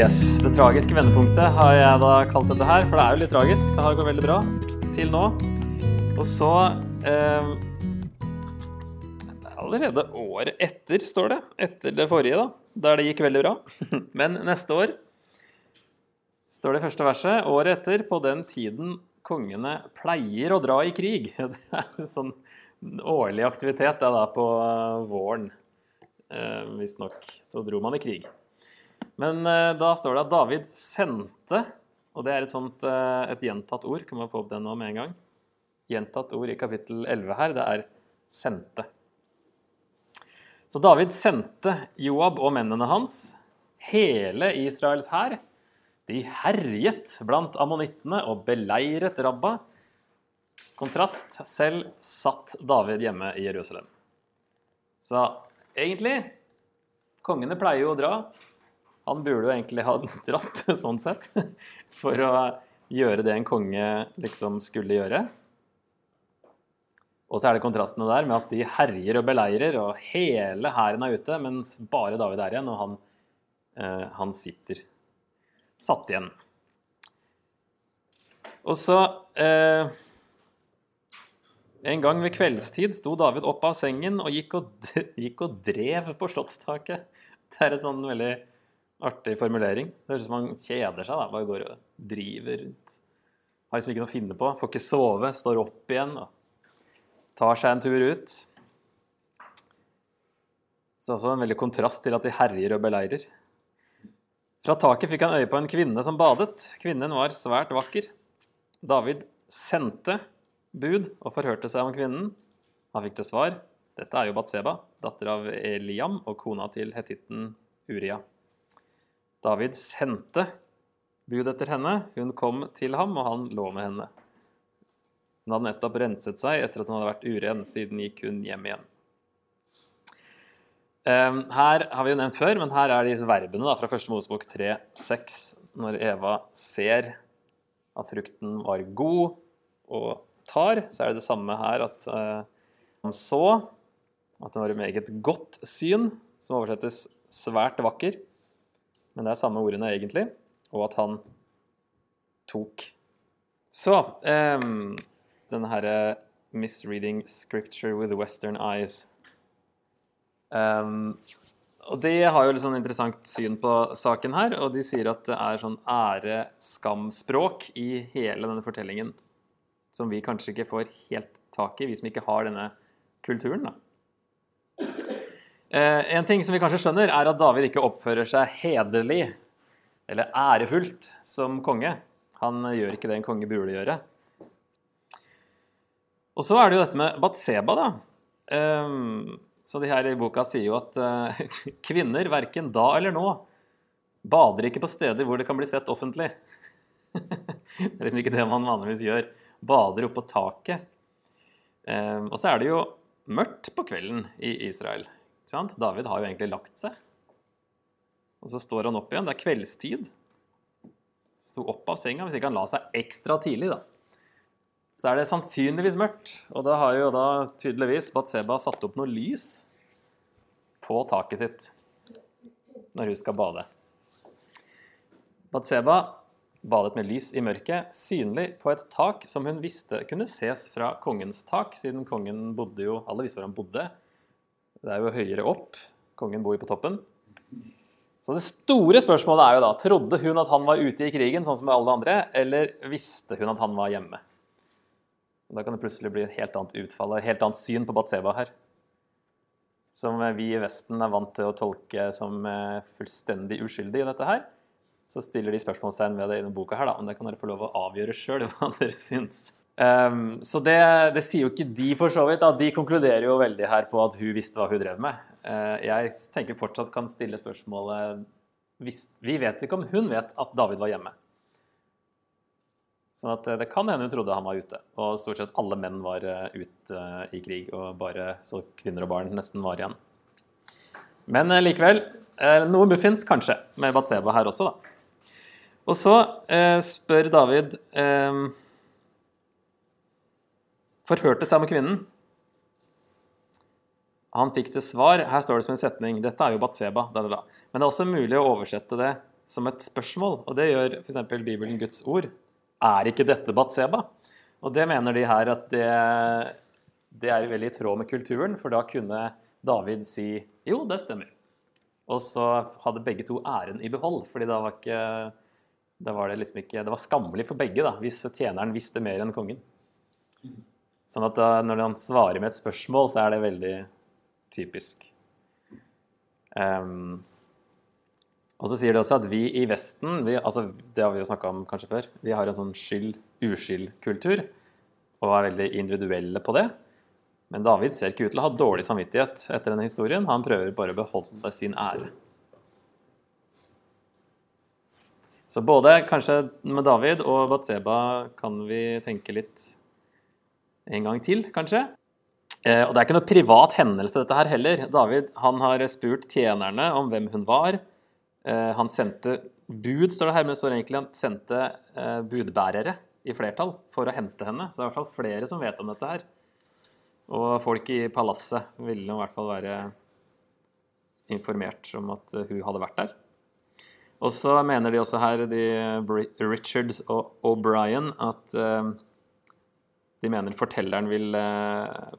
Yes, Det tragiske vendepunktet har jeg da kalt dette her, for det er jo litt tragisk. Det har gått veldig bra til nå. Og så eh, Allerede året etter, står det. Etter det forrige, da. Der det gikk veldig bra. Men neste år står det første verset. Året etter, på den tiden kongene pleier å dra i krig. Det er en sånn årlig aktivitet det er da på våren, eh, visstnok. Så dro man i krig. Men eh, da står det at David sendte, og det er et sånt eh, et gjentatt ord. Kan man få opp det nå med en gang? Gjentatt ord i kapittel 11 her, det er sendte. Så David sendte Joab og mennene hans, hele Israels hær. De herjet blant ammonittene og beleiret Rabba. Kontrast selv satt David hjemme i Jerusalem. Så egentlig Kongene pleier jo å dra. Han burde jo egentlig ha dratt, sånn sett, for å gjøre det en konge liksom skulle gjøre. Og så er det kontrastene der med at de herjer og beleirer, og hele hæren er ute, mens bare David er igjen, og han, eh, han sitter satt igjen. Og så eh, En gang ved kveldstid sto David opp av sengen og gikk og, gikk og drev på slottstaket. Det er et sånn veldig artig formulering. Det høres ut som han kjeder seg. da, Bare går og driver rundt. Har liksom ikke noe å finne på. Får ikke sove. Står opp igjen og tar seg en tur ut. Så også en veldig kontrast til at de herjer og beleirer. Fra taket fikk han øye på en kvinne som badet. Kvinnen var svært vakker. David sendte bud og forhørte seg om kvinnen. Han fikk til svar dette er jo Batseba, datter av Eliam og kona til hetitten Uria. David sendte bud etter henne. Hun kom til ham, og han lå med henne. Hun hadde nettopp renset seg etter at hun hadde vært uren. Siden gikk hun hjem igjen. Ehm, her har vi jo nevnt før, men her er disse verbene da, fra 1. Mosebok 3,6. Når Eva ser at frukten var god og tar, så er det det samme her at uh, han så at hun var i meget godt syn, som oversettes svært vakker. Men det er samme ordene egentlig. Og at han tok. Så um, denne herre 'misreading scripture with western eyes' um, og De har jo litt sånn interessant syn på saken her, og de sier at det er sånn ære-skam-språk i hele denne fortellingen som vi kanskje ikke får helt tak i, vi som ikke har denne kulturen. da. Eh, en ting som vi kanskje skjønner, er at David ikke oppfører seg hederlig eller ærefullt som konge. Han gjør ikke det en konge burde gjøre. Og så er det jo dette med Batseba, da. Um, så de her i boka sier jo at uh, kvinner, verken da eller nå, bader ikke på steder hvor det kan bli sett offentlig. det er liksom ikke det man vanligvis gjør. Bader oppå taket. Og så er det jo mørkt på kvelden i Israel. David har jo egentlig lagt seg. Og så står han opp igjen. Det er kveldstid. Sto opp av senga, hvis ikke han la seg ekstra tidlig, da. Så er det sannsynligvis mørkt. Og da har jo da tydeligvis Batseba satt opp noe lys på taket sitt når hun skal bade. Batseba badet med lys i mørket, synlig på et tak som hun visste kunne ses fra kongens tak, siden kongen bodde jo Alle visste hvor han bodde. Det er jo høyere opp. Kongen bor jo på toppen. Så det store spørsmålet er jo da Trodde hun at han var ute i krigen, sånn som alle andre, eller visste hun at han var hjemme? Da kan det plutselig bli et helt annet utfall, et helt annet syn på Batseba her. Som vi i Vesten er vant til å tolke som eh, fullstendig uskyldig i dette her. Så stiller de spørsmålstegn ved det i denne boka her, da. Men det kan dere få lov å avgjøre sjøl hva dere syns. Um, så det, det, sier jo ikke de, for så vidt. Da. De konkluderer jo veldig her på at hun visste hva hun drev med. Uh, jeg tenker fortsatt kan stille spørsmålet hvis, Vi vet ikke om hun vet at David var hjemme. Sånn at uh, det kan hende hun trodde han var ute. Og stort sett alle menn var uh, ute i krig, og bare så kvinner og barn nesten var igjen. Men likevel, noe muffins kanskje med Batseba her også, da. Og så spør David forhørte seg med kvinnen. Han fikk til svar Her står det som en setning. Dette er jo Batseba. Da, da, da. Men det er også mulig å oversette det som et spørsmål. Og det gjør f.eks. Bibelen Guds ord. Er ikke dette Batseba? Og det mener de her at det, det er veldig i tråd med kulturen, for da kunne David si jo, det stemmer. Og så hadde begge to æren i behold, fordi da var, ikke, da var det liksom ikke Det var skammelig for begge da, hvis tjeneren visste mer enn kongen. Sånn at da, når han svarer med et spørsmål, så er det veldig typisk. Um, og så sier de også at vi i Vesten, vi, altså det har vi jo snakka om kanskje før, vi har en sånn skyld-uskyld-kultur og er veldig individuelle på det. Men David ser ikke ut til å ha dårlig samvittighet etter denne historien. Han prøver bare å beholde sin ære. Så både kanskje med David og Batseba kan vi tenke litt en gang til, kanskje. Eh, og det er ikke noe privat hendelse, dette her heller. David han har spurt tjenerne om hvem hun var. Eh, han sendte bud, står det her, men det står egentlig han sendte eh, budbærere i flertall for å hente henne. Så det er i hvert fall flere som vet om dette her. Og folk i palasset ville i hvert fall være informert om at hun hadde vært der. Og så mener de også her, de Richards og O'Brien, at de mener fortelleren vil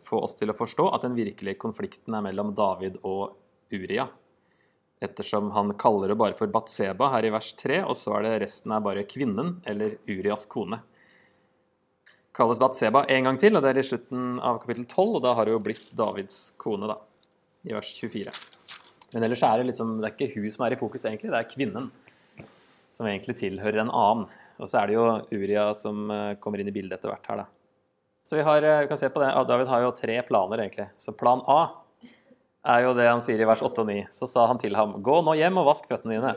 få oss til å forstå at den virkelige konflikten er mellom David og Uria ettersom han kaller det bare for Batseba her i vers 3, og så er det resten er bare kvinnen, eller Urias kone. Kalles Batseba en gang til, og det er i slutten av kapittel 12, og da har det jo blitt Davids kone, da, i vers 24. Men ellers er det liksom, det er ikke hun som er i fokus, egentlig, det er kvinnen. Som egentlig tilhører en annen. Og så er det jo Uria som eh, kommer inn i bildet etter hvert her, da. Så vi, har, eh, vi kan se på det. David har jo tre planer, egentlig. Så plan A er jo det han sier i vers 8 og 9. Så sa han til ham, gå nå hjem og vask føttene dine.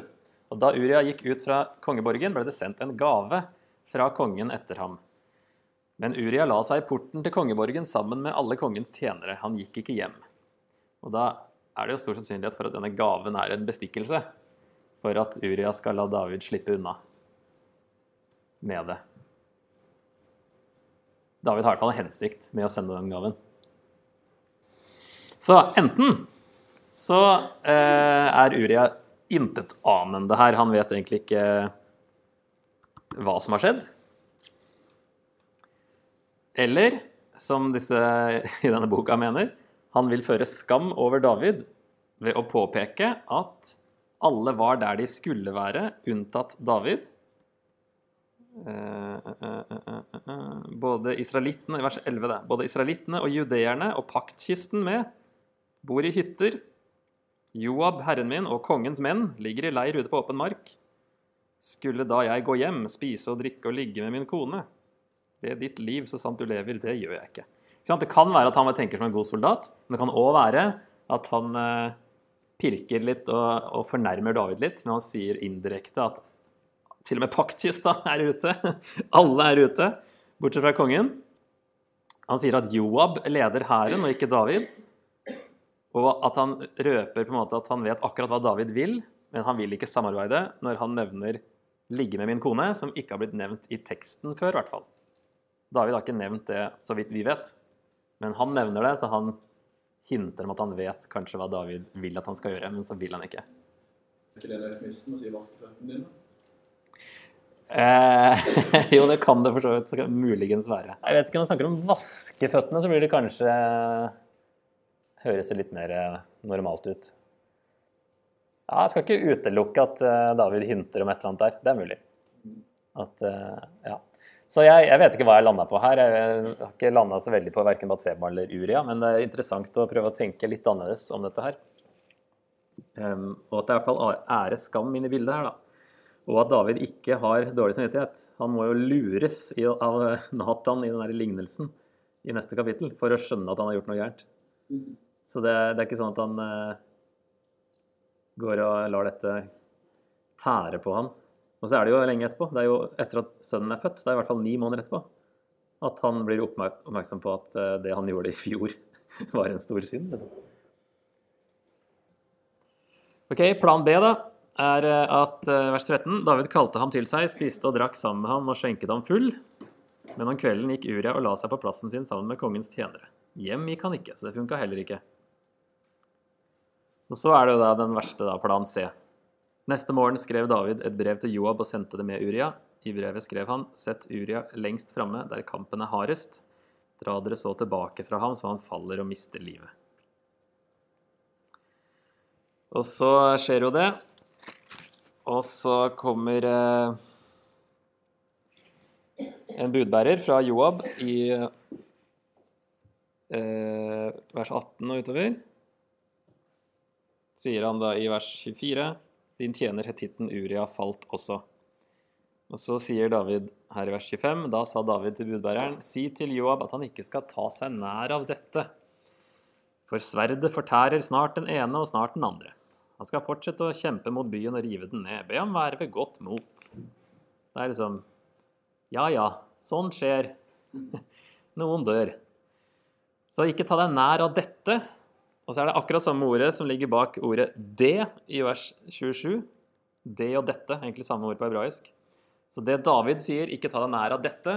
Og da Uria gikk ut fra kongeborgen, ble det sendt en gave fra kongen etter ham. Men Uria la seg i porten til kongeborgen sammen med alle kongens tjenere. Han gikk ikke hjem. Og da er det jo stor sannsynlighet for at denne gaven er en bestikkelse. For at Uria skal la David slippe unna med det. David har i hvert fall en hensikt med å sende den gaven. Så enten så eh, er Uria intetanende her. Han vet egentlig ikke hva som har skjedd. Eller, som disse i denne boka mener, han vil føre skam over David ved å påpeke at alle var der de skulle være, unntatt David. Eh, eh, eh, både israelittene, vers 11 det, både israelittene og judeerne og paktkisten med bor i hytter. Joab, herren min, og kongens menn ligger i leir ute på åpen mark. Skulle da jeg gå hjem, spise og drikke og ligge med min kone? Ved ditt liv, så sant du lever, det gjør jeg ikke. ikke det kan være at han tenker som en god soldat, men det kan òg være at han pirker litt og, og, fornærmer David litt, men han sier indirekte at til og med paktkista er ute. Alle er ute, bortsett fra kongen. Han sier at Joab leder hæren, og ikke David. Og at han røper på en måte at han vet akkurat hva David vil, men han vil ikke samarbeide når han nevner 'ligge med min kone', som ikke har blitt nevnt i teksten før, i hvert fall. David har ikke nevnt det så vidt vi vet, men han nevner det, så han hinter om at han vet kanskje hva David vil at han skal gjøre, men så vil han ikke. Er ikke det eufemismen å si 'vaske føttene dine'? Eh, jo, det kan det for så vidt muligens være. Jeg vet ikke, Når man snakker om vaskeføttene, så blir det kanskje høres det litt mer eh, normalt ut. Ja, jeg skal ikke utelukke at eh, David hinter om et eller annet der. Det er mulig. At, eh, ja. Så jeg, jeg, vet ikke hva jeg landa på her. Jeg har ikke landa så veldig på verken Batseba eller Uria, men det er interessant å prøve å tenke litt annerledes om dette her. Um, og at det er i hvert fall ære skam inne i bildet her, da. Og at David ikke har dårlig samvittighet. Han må jo lures av Nathan i den lignelsen i neste kapittel for å skjønne at han har gjort noe gærent. Så det, det, er ikke sånn at han uh, går og lar dette tære på ham. Og så er det jo lenge etterpå. Det er jo etter at sønnen er født, det er i hvert fall ni måneder etterpå, at han blir oppmerksom på at uh, det han gjorde i fjor, var en stor synd. Liksom. Ok, Plan B da, er eh, at vers 13 David kalte ham til seg, spiste og drakk sammen med ham og skjenket ham full. Men om kvelden gikk Uria og la seg på plassen sin sammen med kongens tjenere. Hjem gikk han ikke, så det funka heller ikke. Og så er det jo da den verste, da, plan C. Neste morgen skrev David et brev til Joab og sendte det med Uria. I brevet skrev han, sett Uria lengst framme, der kampen er hardest. Dra dere så tilbake fra ham, så han faller og mister livet. Og så skjer jo det. Og så kommer eh, en budbærer fra Joab i eh, vers 18 og utover. Sier han da i vers 24 Din tjener hetitten Uria falt også. Og så sier David her i vers 25 Da sa David til budbæreren Si til Joab at han ikke skal ta seg nær av dette. For sverdet fortærer snart den ene og snart den andre. Han skal fortsette å kjempe mot byen og rive den ned. Be ham være ved godt mot. Det er liksom Ja ja, sånn skjer. Noen dør. Så ikke ta deg nær av dette. Og så er det akkurat samme ordet som ligger bak ordet det i vers 27. Det og dette, egentlig samme ord på hebraisk. Så det David sier, ikke ta deg nær av dette,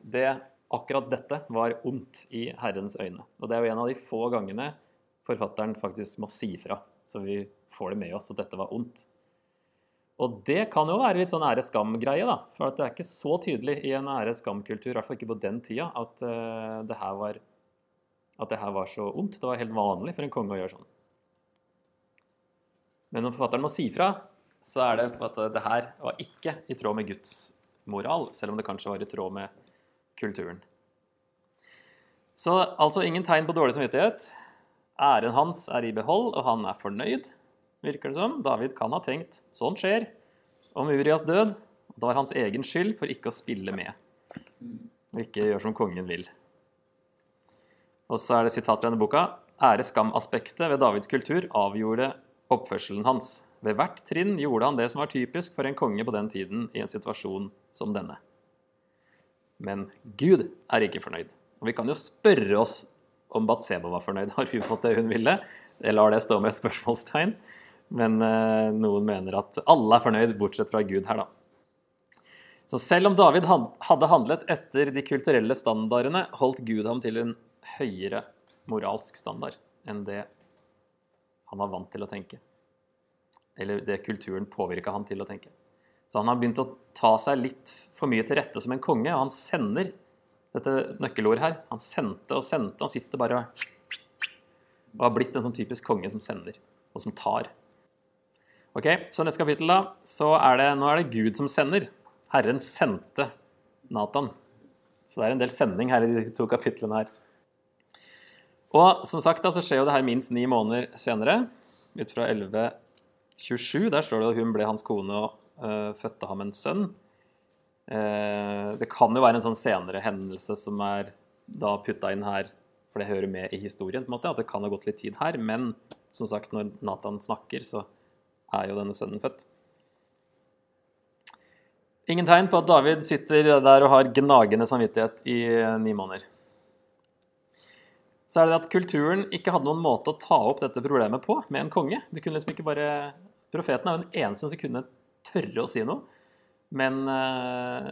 det akkurat dette var ondt i Herrens øyne. Og det er jo en av de få gangene forfatteren faktisk må si fra, så vi får det med oss at dette var ondt. Og det kan jo være litt sånn ære-skam-greie, da. For det er ikke så tydelig i en ære-skam-kultur, i hvert fall ikke på den tida, at, uh, det var, at det her var så ondt. Det var helt vanlig for en konge å gjøre sånn. Men når forfatteren må si fra, så er det at det her var ikke i tråd med Guds moral, selv om det kanskje var i tråd med kulturen. Så altså ingen tegn på dårlig samvittighet. Æren hans er i behold, og han er fornøyd, virker det som. David kan ha tenkt sånn skjer om Urias død. Det var hans egen skyld for ikke å spille med, og ikke gjøre som kongen vil. Og så er det sitat fra denne boka. Ære-skam-aspektet ved Davids kultur avgjorde oppførselen hans. Ved hvert trinn gjorde han det som var typisk for en konge på den tiden i en situasjon som denne. Men Gud er ikke fornøyd. Og vi kan jo spørre oss om Batseba var fornøyd. Har hun fått det hun ville? Jeg lar det stå med et spørsmålstegn. Men eh, noen mener at alle er fornøyd, bortsett fra Gud her, da. Så selv om David hadde handlet etter de kulturelle standardene, holdt Gud ham til en høyere moralsk standard enn det han var vant til å tenke. Eller det kulturen påvirka han til å tenke. Så han har begynt å ta seg litt for mye til rette som en konge, og han sender dette nøkkelordet her. Han sendte og sendte. Han sitter bare og har blitt en sånn typisk konge som sender, og som tar. Ok, Så neste kapittel, da, så er det, nå er det Gud som sender. Herren sendte Nathan. Så det er en del sending her i de to kapitlene her. Og som sagt da, så skjer jo det her minst ni måneder senere, ut fra 1127. Der står det at hun ble hans kone og uh, fødte ham en sønn. Uh, det kan jo være en sånn senere hendelse som er da putta inn her, for det hører med i historien, på en måte, at det kan ha gått litt tid her. Men som sagt, når Nathan snakker, så er jo denne sønnen født. Ingen tegn på at David sitter der og har gnagende samvittighet i ni måneder så er det at kulturen ikke hadde noen måte å ta opp dette problemet på med en konge. Du kunne liksom ikke bare, Profeten er jo den eneste som kunne tørre å si noe. Men eh,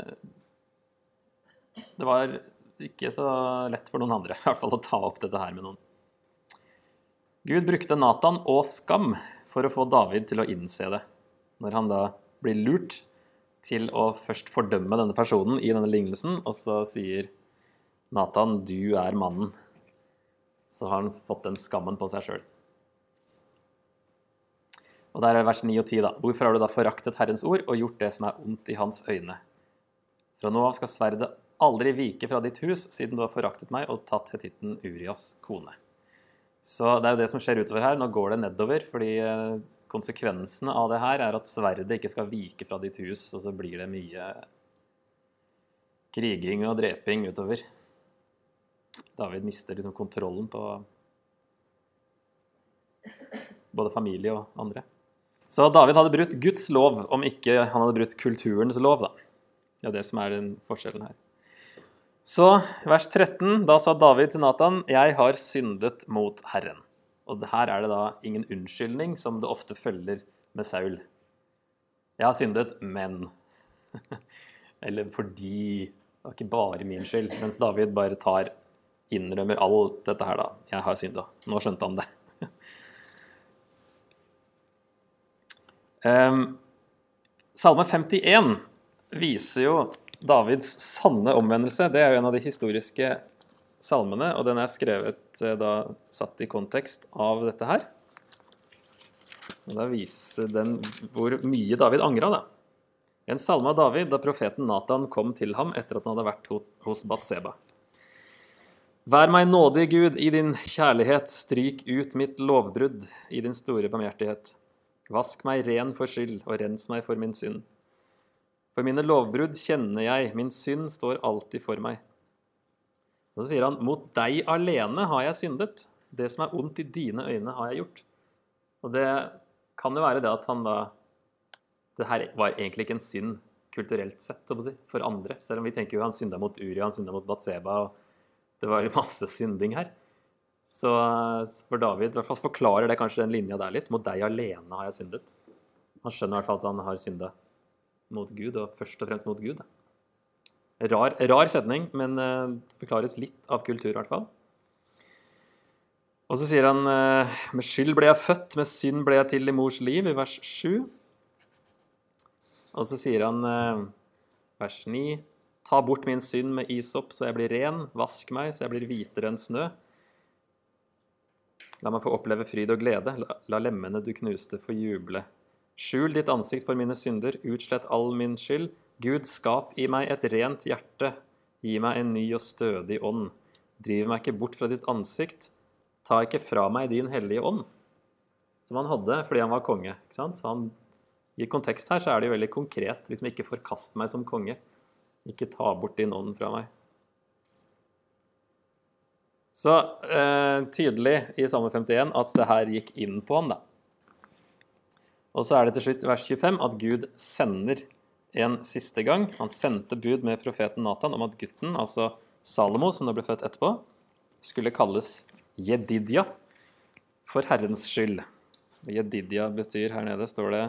det var ikke så lett for noen andre i hvert fall å ta opp dette her med noen. Gud brukte Nathan og skam for å få David til å innse det. Når han da blir lurt til å først fordømme denne personen i denne lignelsen, og så sier Nathan 'du er mannen' så har han fått den skammen på seg sjøl. Og der er vers 9 og 10, da. Hvorfor har du da foraktet Herrens ord og gjort det som er ondt i hans øyne? Fra nå av skal sverdet aldri vike fra ditt hus, siden du har foraktet meg og tatt hetitten Urias kone. Så det er jo det som skjer utover her. Nå går det nedover, fordi eh, konsekvensene av det her er at sverdet ikke skal vike fra ditt hus, og så blir det mye kriging og dreping utover. David mister liksom kontrollen på både familie og andre. Så David hadde brutt Guds lov om ikke han hadde brutt kulturens lov. da. Det er det som er den forskjellen her. Så vers 13, da sa David til Nathan, 'Jeg har syndet mot Herren'. Og her er det da ingen unnskyldning, som det ofte følger med Saul. 'Jeg har syndet, men' Eller fordi Det var ikke bare min skyld. Mens David bare tar innrømmer alt dette her, da. Jeg har synda. Nå skjønte han det. Salme 51 viser jo Davids sanne omvendelse. Det er jo en av de historiske salmene, og den er skrevet eh, da satt i kontekst av dette her. Og Da viser den hvor mye David angra, da. En salme av David da profeten Natan kom til ham etter at han hadde vært hos Batseba. Vær meg nådig, Gud, i din kjærlighet, stryk ut mitt lovbrudd i din store barmhjertighet. Vask meg ren for skyld, og rens meg for min synd. For mine lovbrudd kjenner jeg, min synd står alltid for meg. Og så sier han, mot deg alene har jeg syndet. Det som er ondt i dine øyne har jeg gjort. Og det kan jo være det at han da Det her var egentlig ikke en synd kulturelt sett, for andre. Selv om vi tenker jo han synda mot Uri, han synda mot Batseba, og det var masse synding her. Så for David i hvert fall forklarer det kanskje den linja der litt. Mot deg alene har jeg syndet. Han skjønner i hvert fall at han har synda mot Gud, og først og fremst mot Gud. Rar, rar setning, men eh, forklares litt av kultur i hvert fall. Og så sier han eh, med skyld ble jeg født, med synd ble jeg til i mors liv, i vers 7. Og så sier han eh, vers 9 Ta bort min synd med isopp, så jeg blir ren. Vask meg, så jeg blir hvitere enn snø. La meg få oppleve fryd og glede. La, lemmene du knuste, få juble. Skjul ditt ansikt for mine synder, utslett all min skyld. Gud, skap i meg et rent hjerte. Gi meg en ny og stødig ånd. Driv meg ikke bort fra ditt ansikt. Ta ikke fra meg din hellige ånd. Som han hadde fordi han var konge. ikke sant? Så han, I kontekst her så er det jo veldig konkret. Liksom ikke forkast meg som konge. Ikke ta bort din ånd fra meg. Så eh, tydelig i Salme 51 at det her gikk inn på han, da. Og så er det til slutt vers 25 at Gud sender en siste gang. Han sendte bud med profeten Natan om at gutten, altså Salomo, som da ble født etterpå, skulle kalles Jedidja for Herrens skyld. Jedidja betyr her nede, står det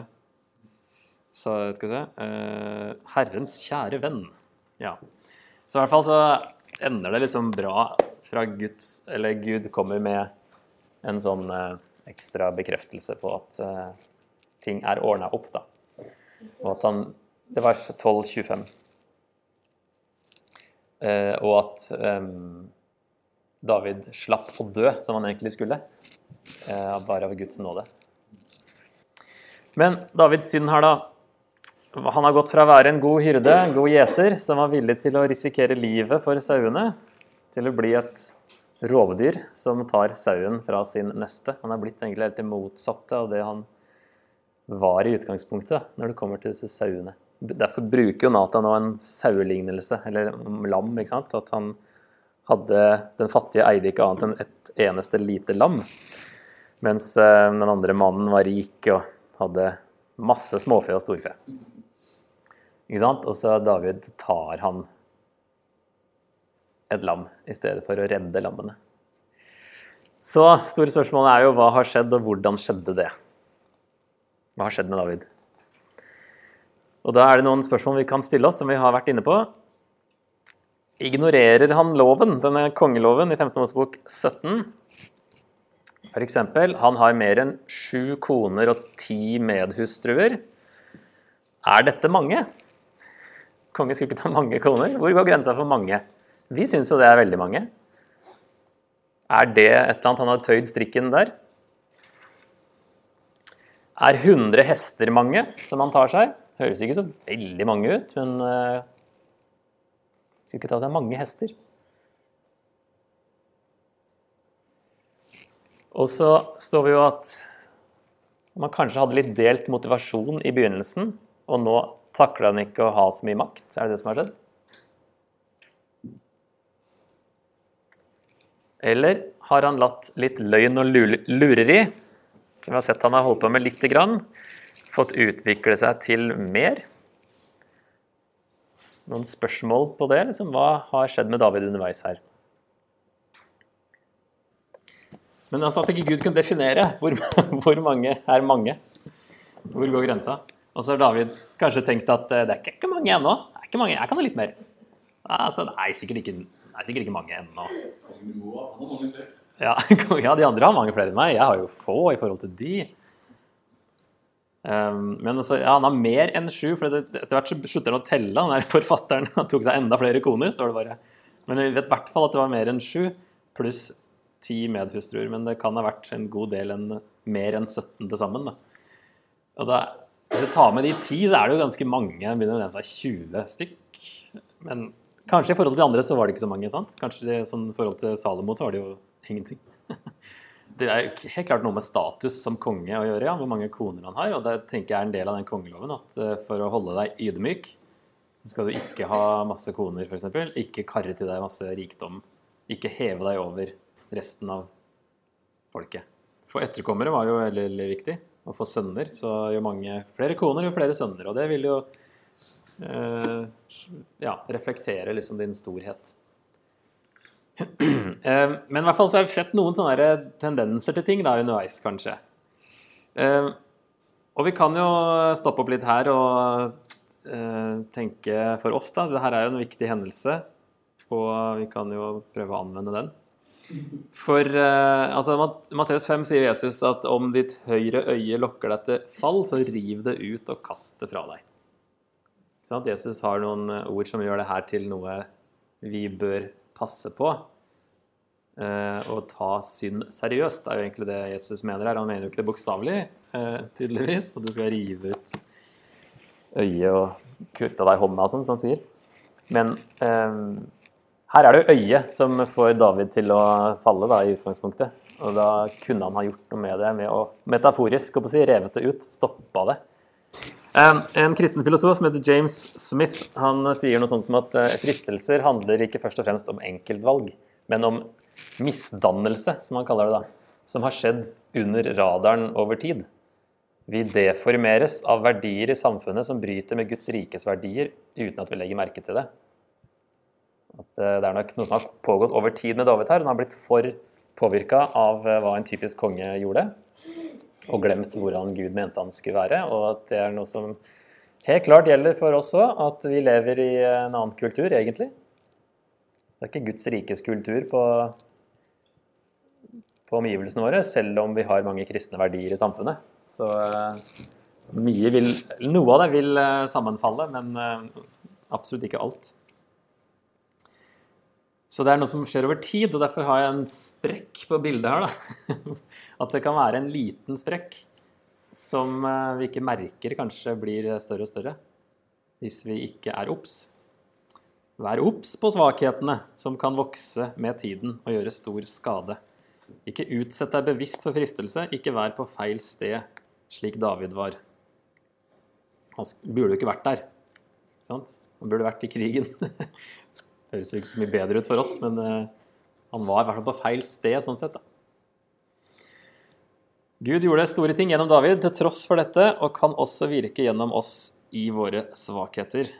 så, skal vi se, uh, Herrens kjære venn. Ja. Så i hvert fall så ender det liksom bra fra Guds Eller Gud kommer med en sånn eh, ekstra bekreftelse på at eh, ting er ordna opp, da. Og at han Det var 12.25. Eh, og at eh, David slapp å dø, som han egentlig skulle. Eh, bare av Guds nåde. Men Davids synd her, da. Han har gått fra å være en god hyrde, en god gjeter, som var villig til å risikere livet for sauene, til å bli et rovdyr som tar sauen fra sin neste. Han er blitt egentlig helt det motsatte av det han var i utgangspunktet, når det kommer til disse sauene. Derfor bruker jo Nathan nå en sauelignelse, eller lam, ikke sant? At han hadde Den fattige eide ikke annet enn et eneste lite lam. Mens eh, den andre mannen var rik og hadde masse småfe og storfe. Ikke sant? Og så David tar han et lam i stedet for å redde lammene. Så store spørsmålet er jo hva har skjedd, og hvordan skjedde det? Hva har skjedd med David? Og da er det noen spørsmål vi kan stille oss, som vi har vært inne på. Ignorerer han loven, denne kongeloven i 15. Mosebok 17? For eksempel, han har mer enn sju koner og ti medhustruer. Er dette mange? Kongen skulle ikke ta mange koner. Hvor går grensa for mange? Vi syns jo det er veldig mange. Er det et eller annet han har tøyd strikken der? Er 100 hester mange som han tar seg? Høres ikke så veldig mange ut, men uh, skulle ikke ta seg mange hester. Og så står vi jo at man kanskje hadde litt delt motivasjon i begynnelsen, og nå takler han ikke å ha så mye makt. Er det det som har skjedd? Eller har han latt litt løgn og lureri, som vi har sett han har holdt på med lite grann, fått utvikle seg til mer? Noen spørsmål på det? Liksom, hva har skjedd med David underveis her? Men altså at ikke Gud kunne definere hvor, hvor mange er mange. Hvor går grensa? Og så har David kanskje tenkt at eh, det er ikke mange ennå. Det er ikke mange, Jeg kan ha litt mer. Altså, nei, sikkert ikke, nei, sikkert ikke mange ennå. Han. Ja, ja, de andre har mange flere enn meg. Jeg har jo få i forhold til de. Um, men altså, ja, han har mer enn sju, for etter hvert så slutter han å telle. Han er forfatteren han tok seg enda flere koner, står det bare. Men vi vet i hvert fall at det var mer enn sju, pluss ti medhustruer. Men det kan ha vært en god del enn, mer enn 17 til sammen. Da. Og da, hvis du tar med de ti, så er det jo ganske mange. Det begynner å nevne seg 20 stykk. Men kanskje i forhold til de andre så var det ikke så mange. sant? Kanskje i sånn, forhold til Salomo så var det jo ingenting. det er jo helt klart noe med status som konge å gjøre, ja, hvor mange koner han har. Og det tenker jeg er en del av den kongeloven at uh, for å holde deg ydmyk, så skal du ikke ha masse koner, f.eks. Ikke karre til deg masse rikdom. Ikke heve deg over resten av folket. For etterkommere var jo veldig, veldig viktig. Å få sønner. Så jo mange flere koner, jo flere sønner. Og det vil jo ja, reflektere liksom din storhet. Eh, men i hvert fall så har vi sett noen sånne tendenser til ting da underveis, kanskje. Eh, og vi kan jo stoppe opp litt her og eh, tenke for oss, da. Dette er jo en viktig hendelse, og vi kan jo prøve å anvende den. For altså, Matteus 5 sier Jesus at om ditt høyre øye lokker deg til fall, så riv det ut og kast det fra deg. Sånn Jesus har noen ord som gjør det her til noe vi bør passe på. Eh, og ta synd seriøst, er jo egentlig det Jesus mener her. Han mener jo ikke det bokstavelig, eh, tydeligvis. At du skal rive ut øyet og kutte av deg hånda, sånn som han sier. Men eh, her er det jo øyet som får David til å falle, da, i utgangspunktet. Og da kunne han ha gjort noe med det med å metaforisk å si, revet det ut, stoppa det. En kristen filosof som heter James Smith, han sier noe sånt som at fristelser handler ikke først og fremst om enkeltvalg, men om misdannelse, som han kaller det da, som har skjedd under radaren over tid. Vi deformeres av verdier i samfunnet som bryter med Guds rikes verdier, uten at vi legger merke til det. At eh, det er nok noe som har pågått over tid med David her. Han har blitt for påvirka av eh, hva en typisk konge gjorde, og glemt hvordan Gud mente han skulle være. Og at det er noe som helt klart gjelder for oss òg, at vi lever i en annen kultur, egentlig. Det er ikke Guds rikes kultur på på omgivelsene våre, selv om vi har mange kristne verdier i samfunnet. Så eh, mye vil, noe av det vil eh, sammenfalle, men eh, absolutt ikke alt. Så det er noe som skjer over tid, og derfor har jeg en sprekk på bildet her. Da. At det kan være en liten sprekk som vi ikke merker kanskje blir større og større hvis vi ikke er obs. Vær obs på svakhetene som kan vokse med tiden og gjøre stor skade. Ikke utsett deg bevisst for fristelse, ikke vær på feil sted, slik David var. Han burde jo ikke vært der. Sant? Han burde vært i krigen. Høres ikke så mye bedre ut for oss, men eh, han var i hvert fall på feil sted sånn sett. da. Gud gjorde store ting gjennom David til tross for dette, og kan også virke gjennom oss i våre svakheter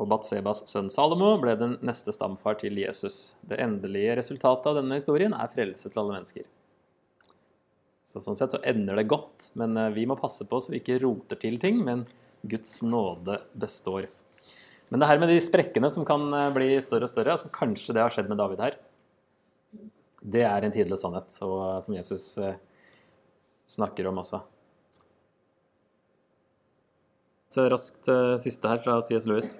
og Batsebas sønn Salomo ble den neste stamfar til Jesus. Det endelige resultatet av denne historien er frelse til alle mennesker. Så Sånn sett så ender det godt, men eh, vi må passe på så vi ikke roter til ting, men Guds nåde består. Men det her med de sprekkene som kan eh, bli større og større, som kanskje det har skjedd med David her, det er en tidløs sannhet, og eh, som Jesus snakker om også. Så raskt siste her fra C.S. Lewis.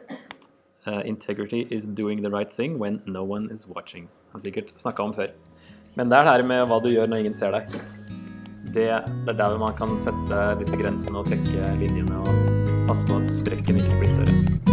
Integrity is doing the right thing when no one is watching. Har sikkert snakka om før. Men det er det her med hva du gjør når ingen ser deg. Det, det er der man kan sette disse grensene og trekke linjene og passe på at sprekken ikke blir større.